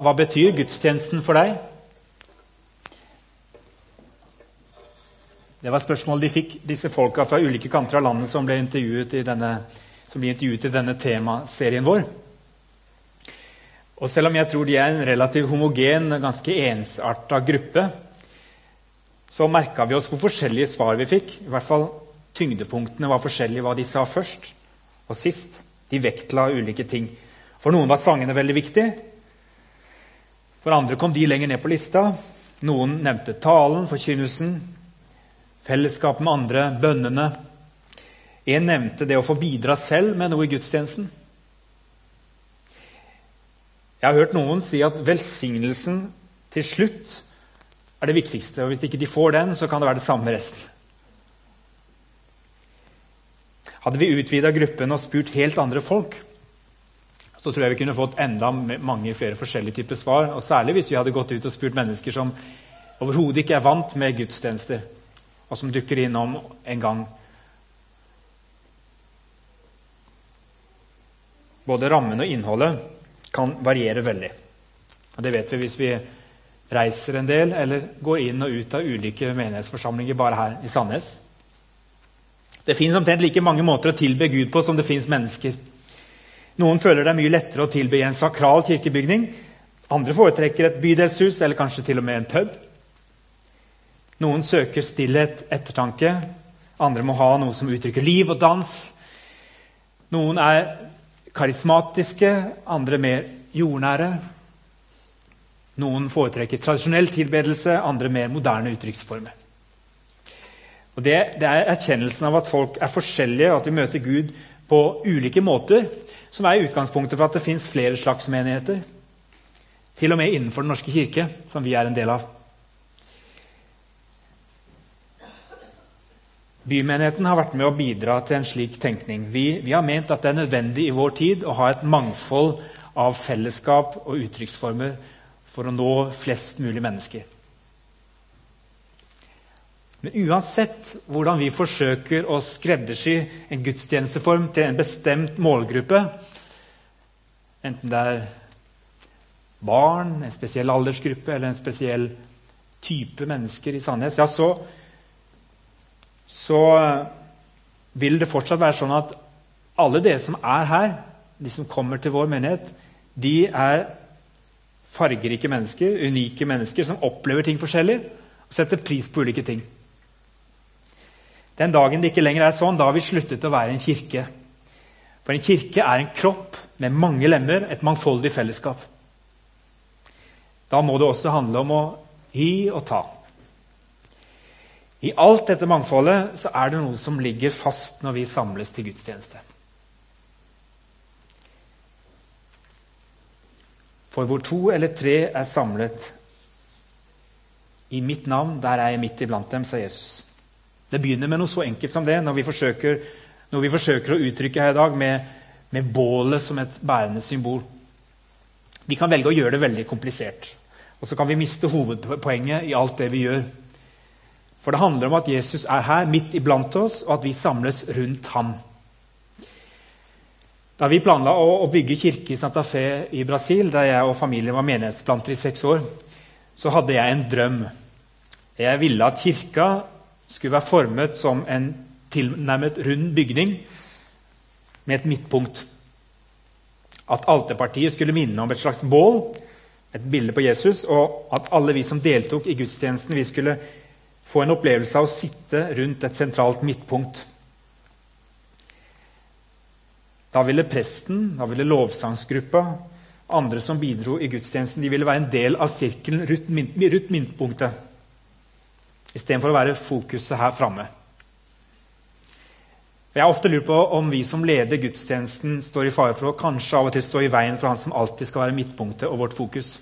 hva betyr gudstjenesten for deg? Det var spørsmål de fikk, disse folka fra ulike kanter av landet som ble intervjuet i denne, intervjuet i denne temaserien vår. Og selv om jeg tror de er en relativt homogen, ganske ensarta gruppe, så merka vi oss hvor forskjellige svar vi fikk. I hvert fall Tyngdepunktene var forskjellige hva de sa først og sist. De vektla ulike ting. For noen var sangene veldig viktige. For andre kom de lenger ned på lista. Noen nevnte talen, forkynnelsen, fellesskap med andre, bønnene. En nevnte det å få bidra selv med noe i gudstjenesten. Jeg har hørt noen si at velsignelsen til slutt er det viktigste. og Hvis ikke de får den, så kan det være det samme med resten. Hadde vi utvida gruppen og spurt helt andre folk, så tror jeg vi kunne fått enda mange flere forskjellige typer svar. Og Særlig hvis vi hadde gått ut og spurt mennesker som overhodet ikke er vant med gudstjenester, og som dukker innom en gang. Både rammen og innholdet kan variere veldig. Og Det vet vi hvis vi reiser en del eller går inn og ut av ulike menighetsforsamlinger bare her i Sandnes. Det fins omtrent like mange måter å tilbe Gud på som det fins mennesker. Noen føler det er mye lettere å tilbe i en sakral kirkebygning. Andre foretrekker et bydelshus eller kanskje til og med en pub. Noen søker stillhet, ettertanke. Andre må ha noe som uttrykker liv og dans. Noen er karismatiske, andre mer jordnære. Noen foretrekker tradisjonell tilbedelse, andre mer moderne uttrykksformer. Det, det, er erkjennelsen av at folk er forskjellige, og at vi møter Gud på ulike måter, som er utgangspunktet for at det fins flere slags menigheter. Til og med innenfor Den norske kirke, som vi er en del av. Bymenigheten har vært med å bidra til en slik tenkning. Vi, vi, har ment at det er nødvendig i vår tid å ha et mangfold av fellesskap og uttrykksformer for å nå flest mulig mennesker. Men uansett hvordan vi forsøker å skreddersy en gudstjenesteform til en bestemt målgruppe, enten det er barn, en spesiell aldersgruppe eller en spesiell type mennesker i Sandnes, ja, så, så vil det fortsatt være sånn at alle dere som er her, de som kommer til vår menighet, de er fargerike mennesker, unike mennesker som opplever ting forskjellig og setter pris på ulike ting. Den dagen det ikke lenger er sånn, da har vi sluttet å være en kirke. For en kirke er en kropp med mange lemmer, et mangfoldig fellesskap. Da må det også handle om å gi og ta. I alt dette mangfoldet så er det noe som ligger fast når vi samles til gudstjeneste. For hvor to eller tre er samlet i mitt navn, der er jeg midt iblant dem, sa Jesus. Det begynner med noe så enkelt som det, når vi forsøker, når vi forsøker å uttrykke her i dag med, med bålet som et bærende symbol. Vi kan velge å gjøre det veldig komplisert. Og så kan vi miste hovedpoenget i alt det vi gjør. For det handler om at Jesus er her, midt iblant oss, og at vi samles rundt ham. Da vi planla å, bygge kirke i Santa Fe i Brasil, der jeg og familien var menighetsplanter i seks år, så hadde jeg en drøm. Jeg ville at kirka skulle være formet som en tilnærmet rund bygning med et midtpunkt. At alterpartiet skulle minne om et slags bål, et bilde på Jesus, og at alle vi som deltok i gudstjenesten, vi skulle få en opplevelse av å sitte rundt et sentralt midtpunkt. Da ville presten, da ville lovsangsgruppa, andre som bidro i gudstjenesten, de ville være en del av sirkelen rundt midtpunktet istedenfor å være fokuset her framme. Jeg har ofte lurt på om vi som leder gudstjenesten, står i fare for å kanskje av og til stå i veien for han som alltid skal være midtpunktet og vårt fokus.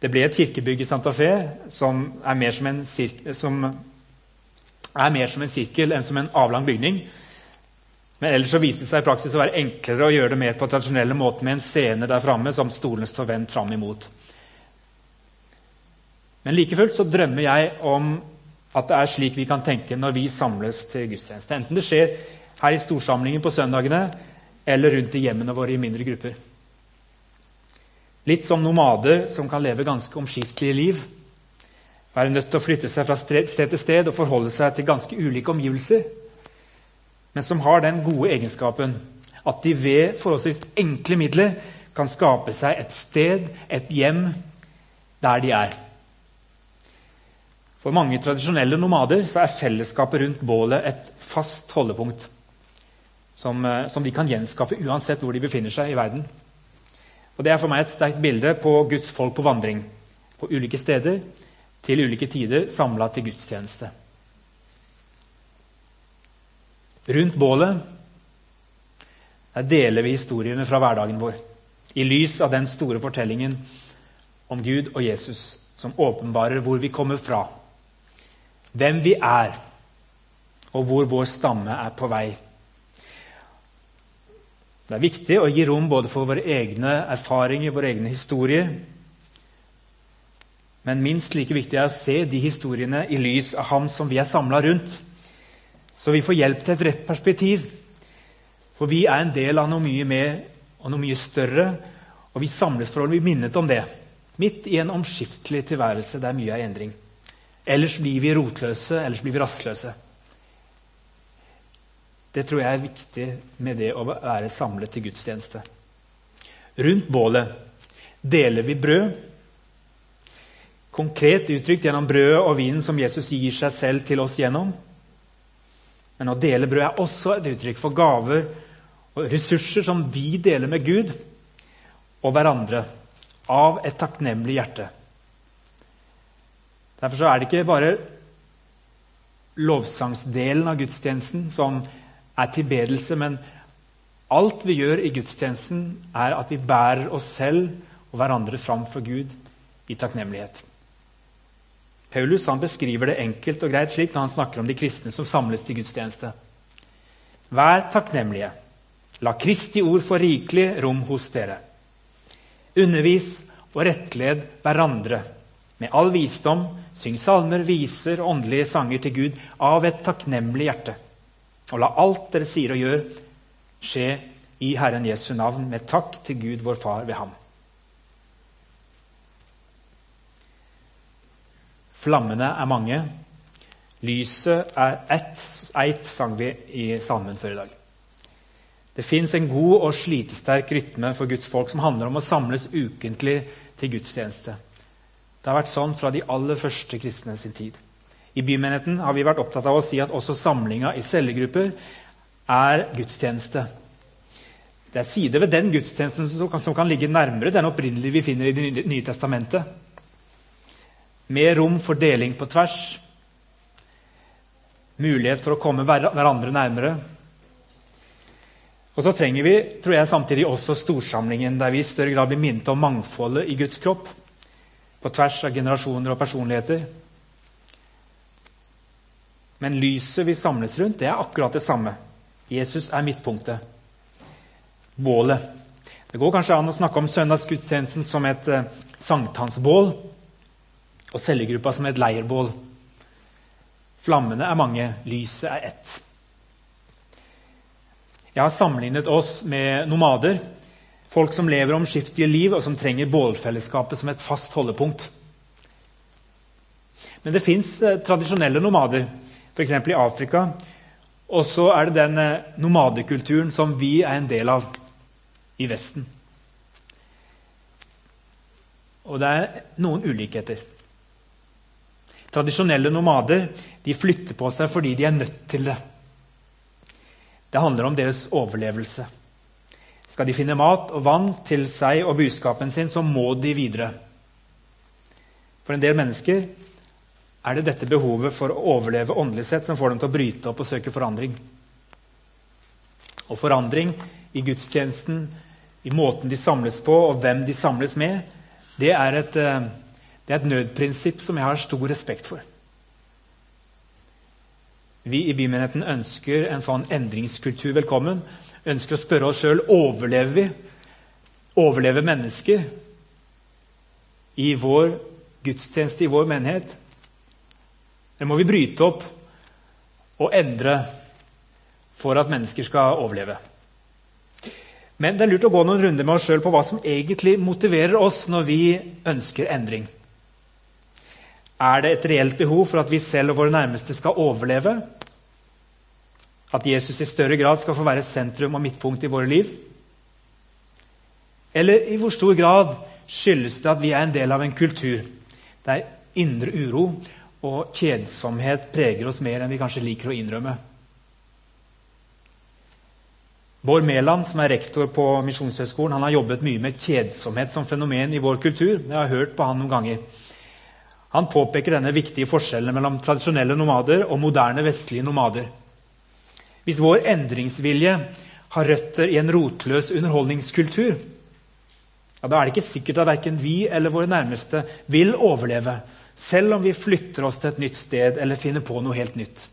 Det ble et kirkebygg i Santa Fe som er mer som en, som er mer som en sirkel enn som en avlang bygning. Men ellers så viste det seg i praksis å være enklere å gjøre det mer på tradisjonelle måter med en scene der framme som stolene står vendt fram imot. Men like fullt så drømmer jeg om at det er slik vi kan tenke når vi samles til gudstjeneste. Enten det skjer her i storsamlingen på søndagene eller rundt i hjemmene våre i mindre grupper. Litt som nomader som kan leve ganske omskiftelige liv. Være nødt til å flytte seg fra sted til sted og forholde seg til ganske ulike omgivelser. Men som har den gode egenskapen at de ved forholdsvis enkle midler kan skape seg et sted, et hjem, der de er. For mange tradisjonelle nomader er fellesskapet rundt bålet et fast holdepunkt som, eh, som, de kan gjenskape uansett hvor de befinner seg i verden. Og Det er for meg et sterkt bilde på Guds folk på vandring. På ulike steder, til ulike tider, samla til gudstjeneste. Rundt bålet der deler vi historiene fra hverdagen vår i lys av den store fortellingen om Gud og Jesus, som åpenbarer hvor vi kommer fra hvem vi er, og hvor vår stamme er på vei. Det er viktig å gi rom både for våre egne erfaringer, våre egne historier. Men minst like viktig er å se de historiene i lys av ham som vi er samla rundt. Så vi får hjelp til et rett perspektiv. For vi er en del av noe mye mer og noe mye større, og vi samles for å bli minnet om det. Midt i en omskiftelig tilværelse der mye er endring. Ellers blir vi rotløse, ellers blir vi rastløse. Det tror jeg er viktig med det å være samlet til gudstjeneste. Rundt bålet deler vi brød. Konkret uttrykt gjennom brødet og vinen som Jesus gir seg selv til oss gjennom. Men å dele brød er også et uttrykk for gaver og ressurser som vi deler med Gud og hverandre av et takknemlig hjerte. Derfor er det ikke bare lovsangsdelen av gudstjenesten som er tilbedelse, men alt vi gjør i gudstjenesten, er at vi bærer oss selv og hverandre fram for Gud i takknemlighet. Paulus beskriver det enkelt og greit slik når han snakker om de kristne som samles til gudstjeneste. Vær takknemlige. La Kristi ord få rikelig rom hos dere. Undervis og rettled hverandre med all visdom, syng salmer, viser åndelige sanger til Gud av et takknemlig hjerte. Og la alt dere sier og gjør, skje i Herren Jesu navn, med takk til Gud vår Far ved ham. Flammene er mange. Lyset er ett, eit, sang vi i salmen før i dag. Det fins en god og slitesterk rytme for Guds folk som handler om å samles ukentlig til gudstjeneste. Det har vært sånn fra de aller første kristne sin tid. I bymenigheten har vi vært opptatt av å si at også samlinga i cellegrupper er gudstjeneste. Det er sider ved den gudstjenesten som kan, som kan ligge nærmere den opprinnelige vi finner i Det nye testamentet. Mer rom for deling på tvers. Mulighet for å komme hverandre nærmere. Og så trenger vi tror jeg, samtidig også storsamlingen, der vi i større grad blir minnet om mangfoldet i Guds kropp på tvers av generasjoner og personligheter. Men lyset vi samles rundt, det er akkurat det samme. Jesus er midtpunktet. Bålet. Det går kanskje an å snakke om søndagsgudstjenesten som et uh, sankthansbål og cellegruppa som et leirbål. Flammene er mange, lyset er ett. Jeg har sammenlignet oss med nomader Folk som lever omskiftelige liv, og som trenger bålfellesskapet som et fast holdepunkt. Men det fins eh, tradisjonelle nomader, f.eks. i Afrika. Og så er det den eh, nomadekulturen som vi er en del av i Vesten. Og det er noen ulikheter. Tradisjonelle nomader de flytter på seg fordi de er nødt til det. Det handler om deres overlevelse. Skal de finne mat og vann til seg og buskapen sin, så må de videre. For en del mennesker er det dette behovet for å overleve åndelig sett som får dem til å bryte opp og søke forandring. Og forandring i gudstjenesten, i måten de samles på, og hvem de samles med, det er et, eh, det er et nødprinsipp som jeg har stor respekt for. Vi i bymenigheten ønsker en sånn endringskultur velkommen ønsker å spørre oss sjøl overlever vi. Overlever mennesker i vår gudstjeneste, i vår menighet? Det må vi bryte opp og endre for at mennesker skal overleve. Men det er lurt å gå noen runder med oss sjøl på hva som egentlig motiverer oss når vi ønsker endring. Er det et reelt behov for at vi selv og våre nærmeste skal overleve? At Jesus i større grad skal få være sentrum og midtpunkt i våre liv? Eller i hvor stor grad skyldes det at vi er en del av en kultur der indre uro og kjedsomhet preger oss mer enn vi kanskje liker å innrømme? Bård Mæland, som er rektor på Misjonshøgskolen, han har jobbet mye med kjedsomhet som fenomen i vår kultur. Jeg har hørt på han noen ganger. Han påpeker denne viktige forskjellen mellom tradisjonelle nomader og moderne vestlige nomader. Hvis vår endringsvilje har røtter i en rotløs underholdningskultur, ja, da er det ikke sikkert at verken vi eller våre nærmeste vil overleve, selv om vi flytter oss til et nytt sted eller finner på noe helt nytt.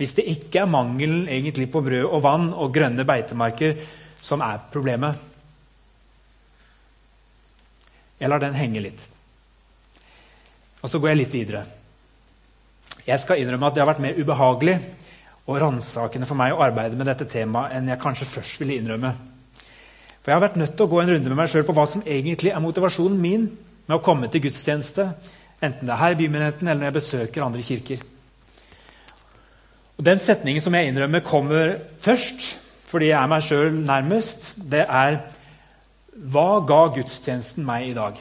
Hvis det ikke er mangelen egentlig på brød og vann og grønne beitemarker som er problemet. Jeg lar den henge litt. Og så går jeg litt videre. Jeg skal innrømme at det har vært mer ubehagelig og ransakende for meg å arbeide med dette temaet enn jeg kanskje først ville innrømme. For Jeg har vært nødt til å gå en runde med meg sjøl på hva som egentlig er motivasjonen min med å komme til gudstjeneste, enten det er her i bymenigheten eller når jeg besøker andre kirker. Og Den setningen som jeg innrømmer kommer først, fordi jeg er meg sjøl nærmest, det er Hva ga gudstjenesten meg i dag?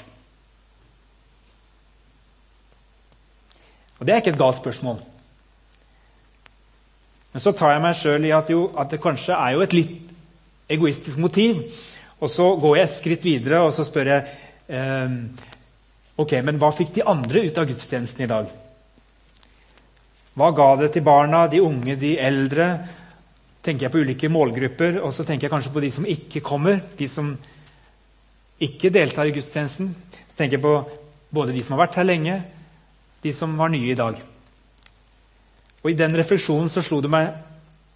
Og Det er ikke et galt spørsmål. Men så tar jeg meg sjøl i at, jo, at, det kanskje er jo et litt egoistisk motiv. Og så går jeg et skritt videre og så spør jeg eh, ok, men hva fikk de andre ut av gudstjenesten i dag? Hva ga det til barna, de unge, de eldre? tenker jeg på ulike målgrupper, og så tenker jeg kanskje på de som ikke kommer. De som ikke deltar i gudstjenesten. Så tenker jeg på både de som har vært her lenge, de som var nye i dag. Og I den refleksjonen så slo det meg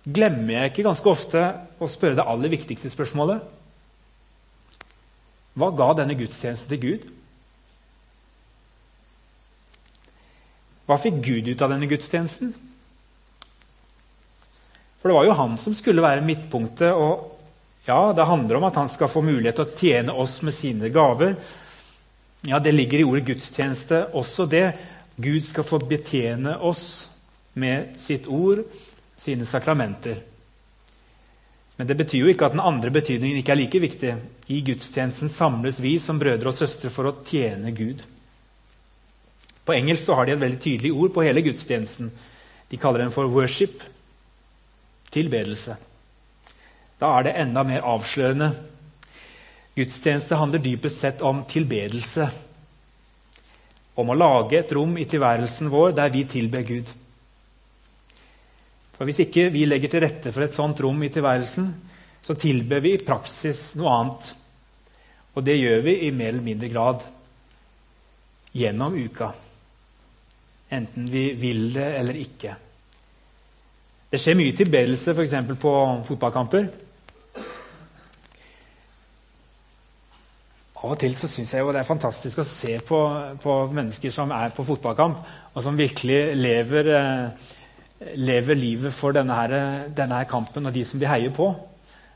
Glemmer jeg ikke ganske ofte å spørre det aller viktigste spørsmålet? Hva ga denne gudstjenesten til Gud? Hva fikk Gud ut av denne gudstjenesten? For det var jo han som skulle være midtpunktet. og ja, Det handler om at han skal få mulighet til å tjene oss med sine gaver. Ja, Det ligger i ordet gudstjeneste også det. Gud skal få betjene oss med sitt ord, sine sakramenter. Men det betyr jo ikke at den andre betydningen ikke er like viktig. I gudstjenesten samles vi som brødre og søstre for å tjene Gud. På engelsk har de et veldig tydelig ord på hele gudstjenesten. De kaller den for 'worship'. Tilbedelse. Da er det enda mer avslørende. Gudstjeneste handler dypest sett om tilbedelse. Om å lage et rom i tilværelsen vår der vi tilber Gud. For Hvis ikke vi legger til rette for et sånt rom i tilværelsen, så tilber vi i praksis noe annet. Og det gjør vi i mer eller mindre grad gjennom uka enten vi vil det eller ikke. Det skjer mye tilbedelse f.eks. på fotballkamper. Av og til så syns jeg jo det er fantastisk å se på, på, mennesker som er på fotballkamp, og som virkelig lever, eh, lever livet for denne, her, denne her kampen og de som de heier på.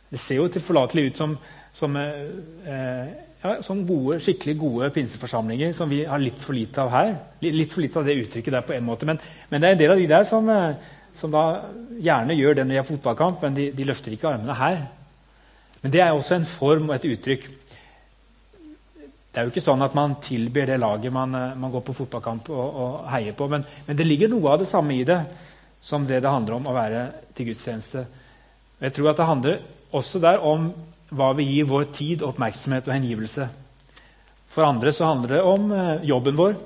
Det ser jo tilforlatelig ut som, som eh, ja, sånn gode, skikkelig gode pinseforsamlinger som vi har litt for lite av her. Litt for lite av det uttrykket der på en måte. Men, men det er en del av de der som, eh, som da gjerne gjør det når de har fotballkamp, men de, de, løfter ikke armene her. Men det er også en form og et uttrykk. Det er jo ikke sånn at man tilber det laget man, eh, man går på fotballkamp og, og heier på, men, men, det ligger noe av det samme i det som det det handler om å være til gudstjeneste. Jeg tror at det handler også der om hva vi gir vår tid, oppmerksomhet og hengivelse. For andre så handler det om eh, jobben vår,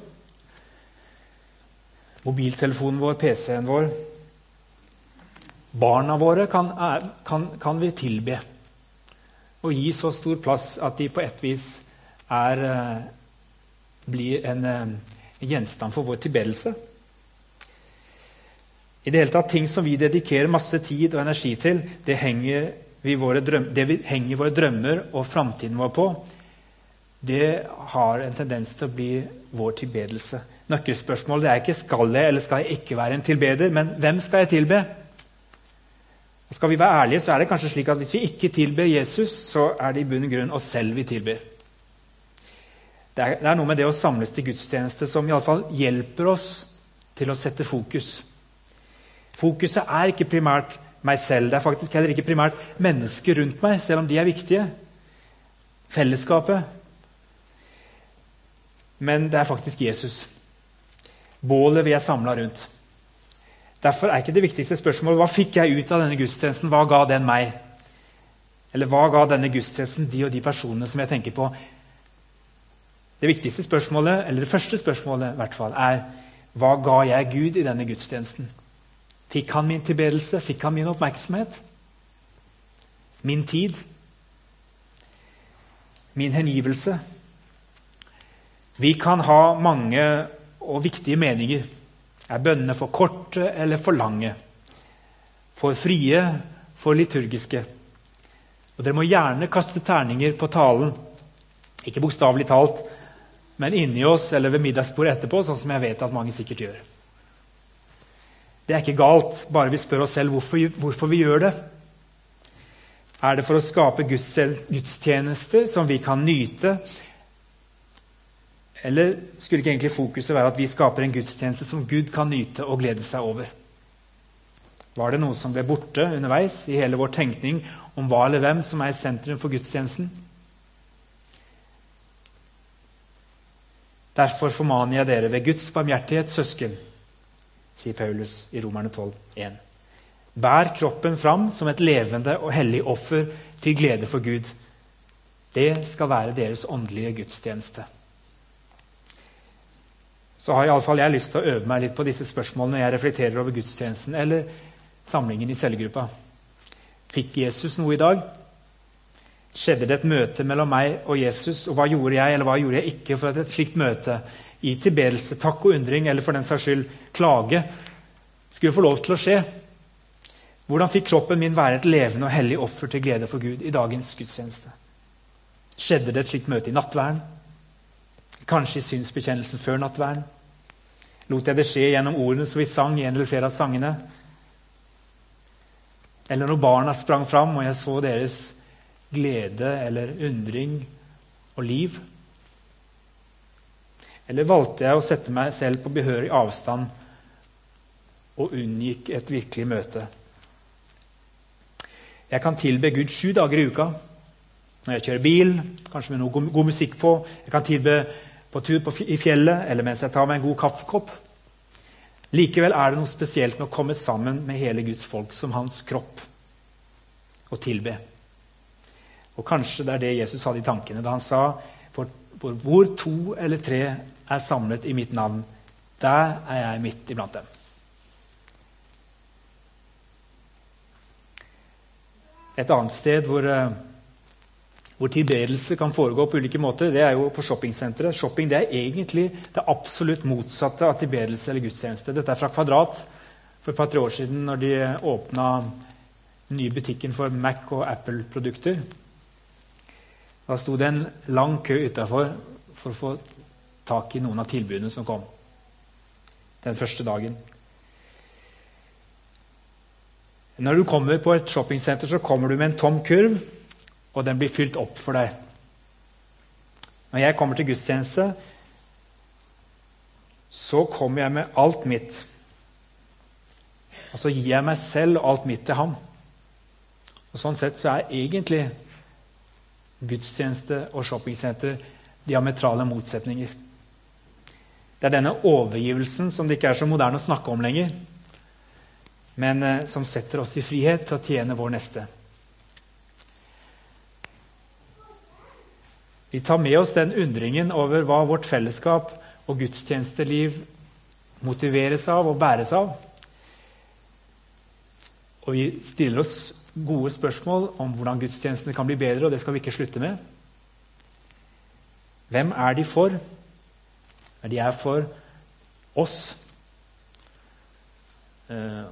mobiltelefonen vår, PC-en vår. Barna våre kan, kan, kan, vi tilbe og gi så stor plass at de på et vis er, eh, blir en, en eh, gjenstand for vår tilbedelse. I det hele tatt, Ting som vi dedikerer masse tid og energi til, det henger vi drøm, det vi henger våre drømmer og framtiden vår på, det har en tendens til å bli vår tilbedelse. Nøkkelspørsmålet er ikke skal jeg eller skal jeg ikke være en tilbeder, men hvem skal jeg tilbe? Og Skal vi være ærlige, så er det kanskje slik at hvis vi ikke tilber Jesus, så er det i bunn og grunn oss selv vi tilber. Det er, det er noe med det å samles til gudstjeneste som i alle fall hjelper oss til å sette fokus. Fokuset er ikke primært meg selv. Det er faktisk heller ikke primært mennesker rundt meg, selv om de er viktige. Fellesskapet. Men det er faktisk Jesus. Bålet vi er samla rundt. Derfor er ikke det viktigste spørsmålet hva fikk jeg ut av denne gudstjenesten. Hva ga den meg? Eller hva ga denne gudstjenesten de og de personene som jeg tenker på? Det viktigste spørsmålet, eller det første spørsmålet, i hvert fall, er hva ga jeg Gud i denne gudstjenesten? Fikk han min tilbedelse? Fikk han min oppmerksomhet? Min tid? Min hengivelse? Vi kan ha mange og viktige meninger. Er bønnene for korte eller for lange? For frie, for liturgiske? Og Dere må gjerne kaste terninger på talen. Ikke bokstavelig talt, men inni oss eller ved middagsbordet etterpå, sånn som jeg vet at mange sikkert gjør. Det er ikke galt, bare vi spør oss selv hvorfor, hvorfor vi gjør det. Er det for å skape gudstjenester som vi kan nyte, eller skulle ikke egentlig fokuset være at vi skaper en gudstjeneste som Gud kan nyte og glede seg over? Var det noe som ble borte underveis i hele vår tenkning om hva eller hvem som er i sentrum for gudstjenesten? Derfor formaner jeg dere ved Guds barmhjertighet, søsken, sier Paulus i Romerne 12, 1. Bær kroppen fram som et levende og hellig offer til glede for Gud. Det skal være deres åndelige gudstjeneste så har iallfall jeg lyst til å øve meg litt på disse spørsmålene når jeg reflekterer over gudstjenesten eller samlingen i cellegruppa. Fikk Jesus noe i dag? Skjedde det et møte mellom meg og Jesus? Og hva gjorde jeg eller hva gjorde jeg ikke for at et slikt møte i tilbedelse, takk og undring, eller for den saks skyld klage, skulle få lov til å skje? Hvordan fikk kroppen min være et levende og hellig offer til glede for Gud i dagens gudstjeneste? Skjedde det et slikt møte i nattverden? Kanskje i synsbekjennelsen før nattverden? Lot jeg det skje gjennom ordene som vi sang i en eller flere av sangene? Eller når barna sprang fram, og jeg så deres glede eller undring og liv? Eller valgte jeg å sette meg selv på behørig avstand og unngikk et virkelig møte? Jeg kan tilbe Gud sju dager i uka når jeg kjører bil, kanskje med noe god, musikk på. Jeg kan tilbe på tur på, i fjellet eller mens jeg tar meg en god kaffekopp. Likevel er det noe spesielt med å komme sammen med hele Guds folk som hans kropp og tilbe. Og Kanskje det er det Jesus hadde i tankene da han sa for, for hvor to eller tre er samlet i mitt navn, der er jeg midt iblant dem. Et annet sted hvor uh, hvor tilbedelse kan foregå på ulike måter, det er jo på shoppingsentre. Shopping det er egentlig det absolutt motsatte av tilbedelse eller gudstjeneste. Dette er fra Kvadrat for et par-tre år siden, når de åpna den nye butikken for Mac- og Apple-produkter. Da sto det en lang kø utafor for å få tak i noen av tilbudene som kom den første dagen. Når du kommer på et shoppingsenter, så kommer du med en tom kurv og den blir fylt opp for deg. Når jeg kommer til gudstjeneste, så kommer jeg med alt mitt. Og så gir jeg meg selv og alt mitt til ham. Og Sånn sett så er egentlig gudstjeneste og shoppingsenter diametrale motsetninger. Det er denne overgivelsen som det ikke er så moderne å snakke om lenger, men eh, som setter oss i frihet til å tjene vår neste. Vi tar med oss den undringen over hva vårt fellesskap og gudstjenesteliv motiveres av og bæres av. Og vi stiller oss gode spørsmål om hvordan gudstjenestene kan bli bedre, og det skal vi ikke slutte med. Hvem er de for? De er for oss. Eh,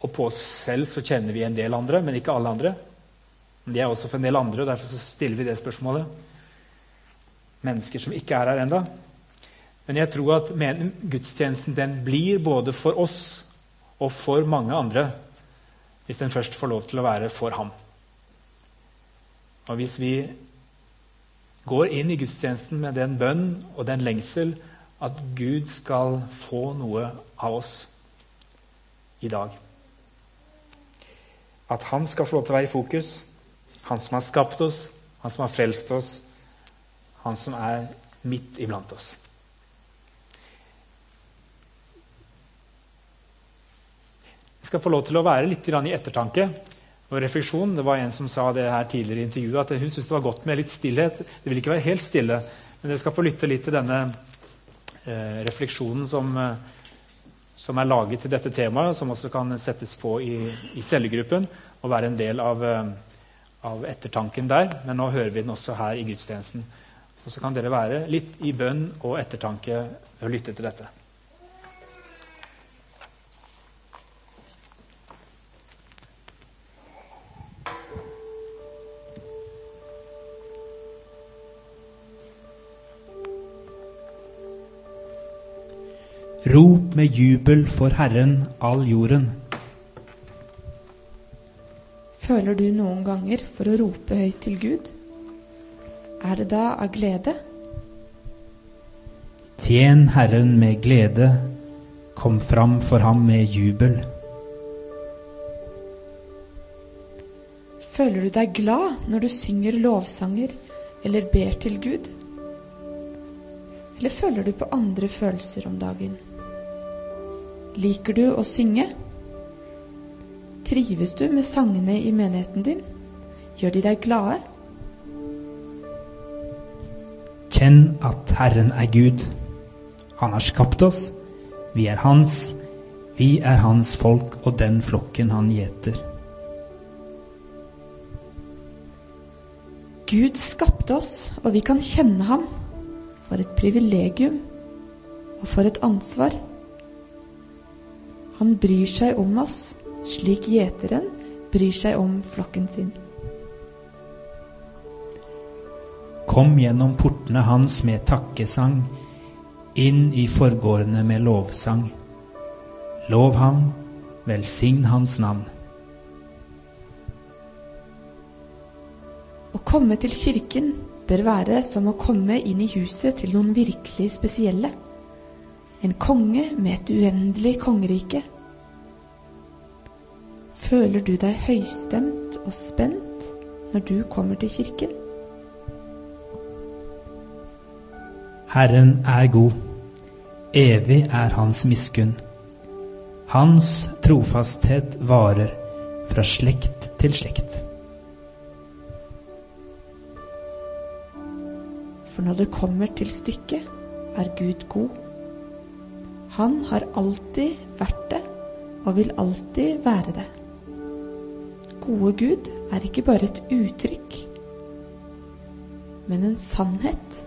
og på oss selv så kjenner vi en del andre, men ikke alle andre. Men de er også for en del andre, og derfor så stiller vi det spørsmålet. Mennesker som ikke er her enda. Men jeg tror at gudstjenesten den blir både for oss og for mange andre hvis den først får lov til å være for ham. Og hvis vi går inn i gudstjenesten med den bønn og den lengsel at Gud skal få noe av oss i dag. At han skal få lov til å være i fokus. Han som har skapt oss, han som har frelst oss, han som er midt iblant oss. Jeg skal få lov til å være litt i ettertanke og refleksjon. Det var en som sa det her tidligere i intervjuet, at hun syntes det var godt med litt stillhet. Det vil ikke være helt stille, men dere skal få lytte litt til denne eh, refleksjonen som, eh, som, er laget til dette temaet, som også kan settes på i, i cellegruppen og være en del av, eh, av ettertanken der. Men nå hører vi den også her i gudstjenesten. Og så kan dere være litt i bønn og ettertanke og lytte til dette. Med jubel for Herren, all jorden. Føler du noen ganger for å rope høyt til Gud? Er det da av glede? Tjen Herren med glede, kom fram for ham med jubel. Føler du deg glad når du synger lovsanger eller ber til Gud? Eller føler du på andre følelser om dagen? Liker du å synge? Trives du med sangene i menigheten din? Gjør de deg glade? Kjenn at Herren er Gud. Han har skapt oss. Vi er Hans. Vi er Hans folk og den flokken han gjeter. Gud skapte oss, og vi kan kjenne ham. For et privilegium og for et ansvar. Han bryr seg om oss, slik gjeteren bryr seg om flokken sin. Kom gjennom portene hans med takkesang, inn i forgårdene med lovsang. Lov ham, velsign hans navn. Å komme til kirken bør være som å komme inn i huset til noen virkelig spesielle en konge med et uendelig kongerike. Føler du deg høystemt og spent når du kommer til kirken? Herren er god, evig er hans miskunn. Hans trofasthet varer fra slekt til slekt. For når det kommer til stykket, er Gud god. Han har alltid vært det og vil alltid være det. Gode Gud er ikke bare et uttrykk, men en sannhet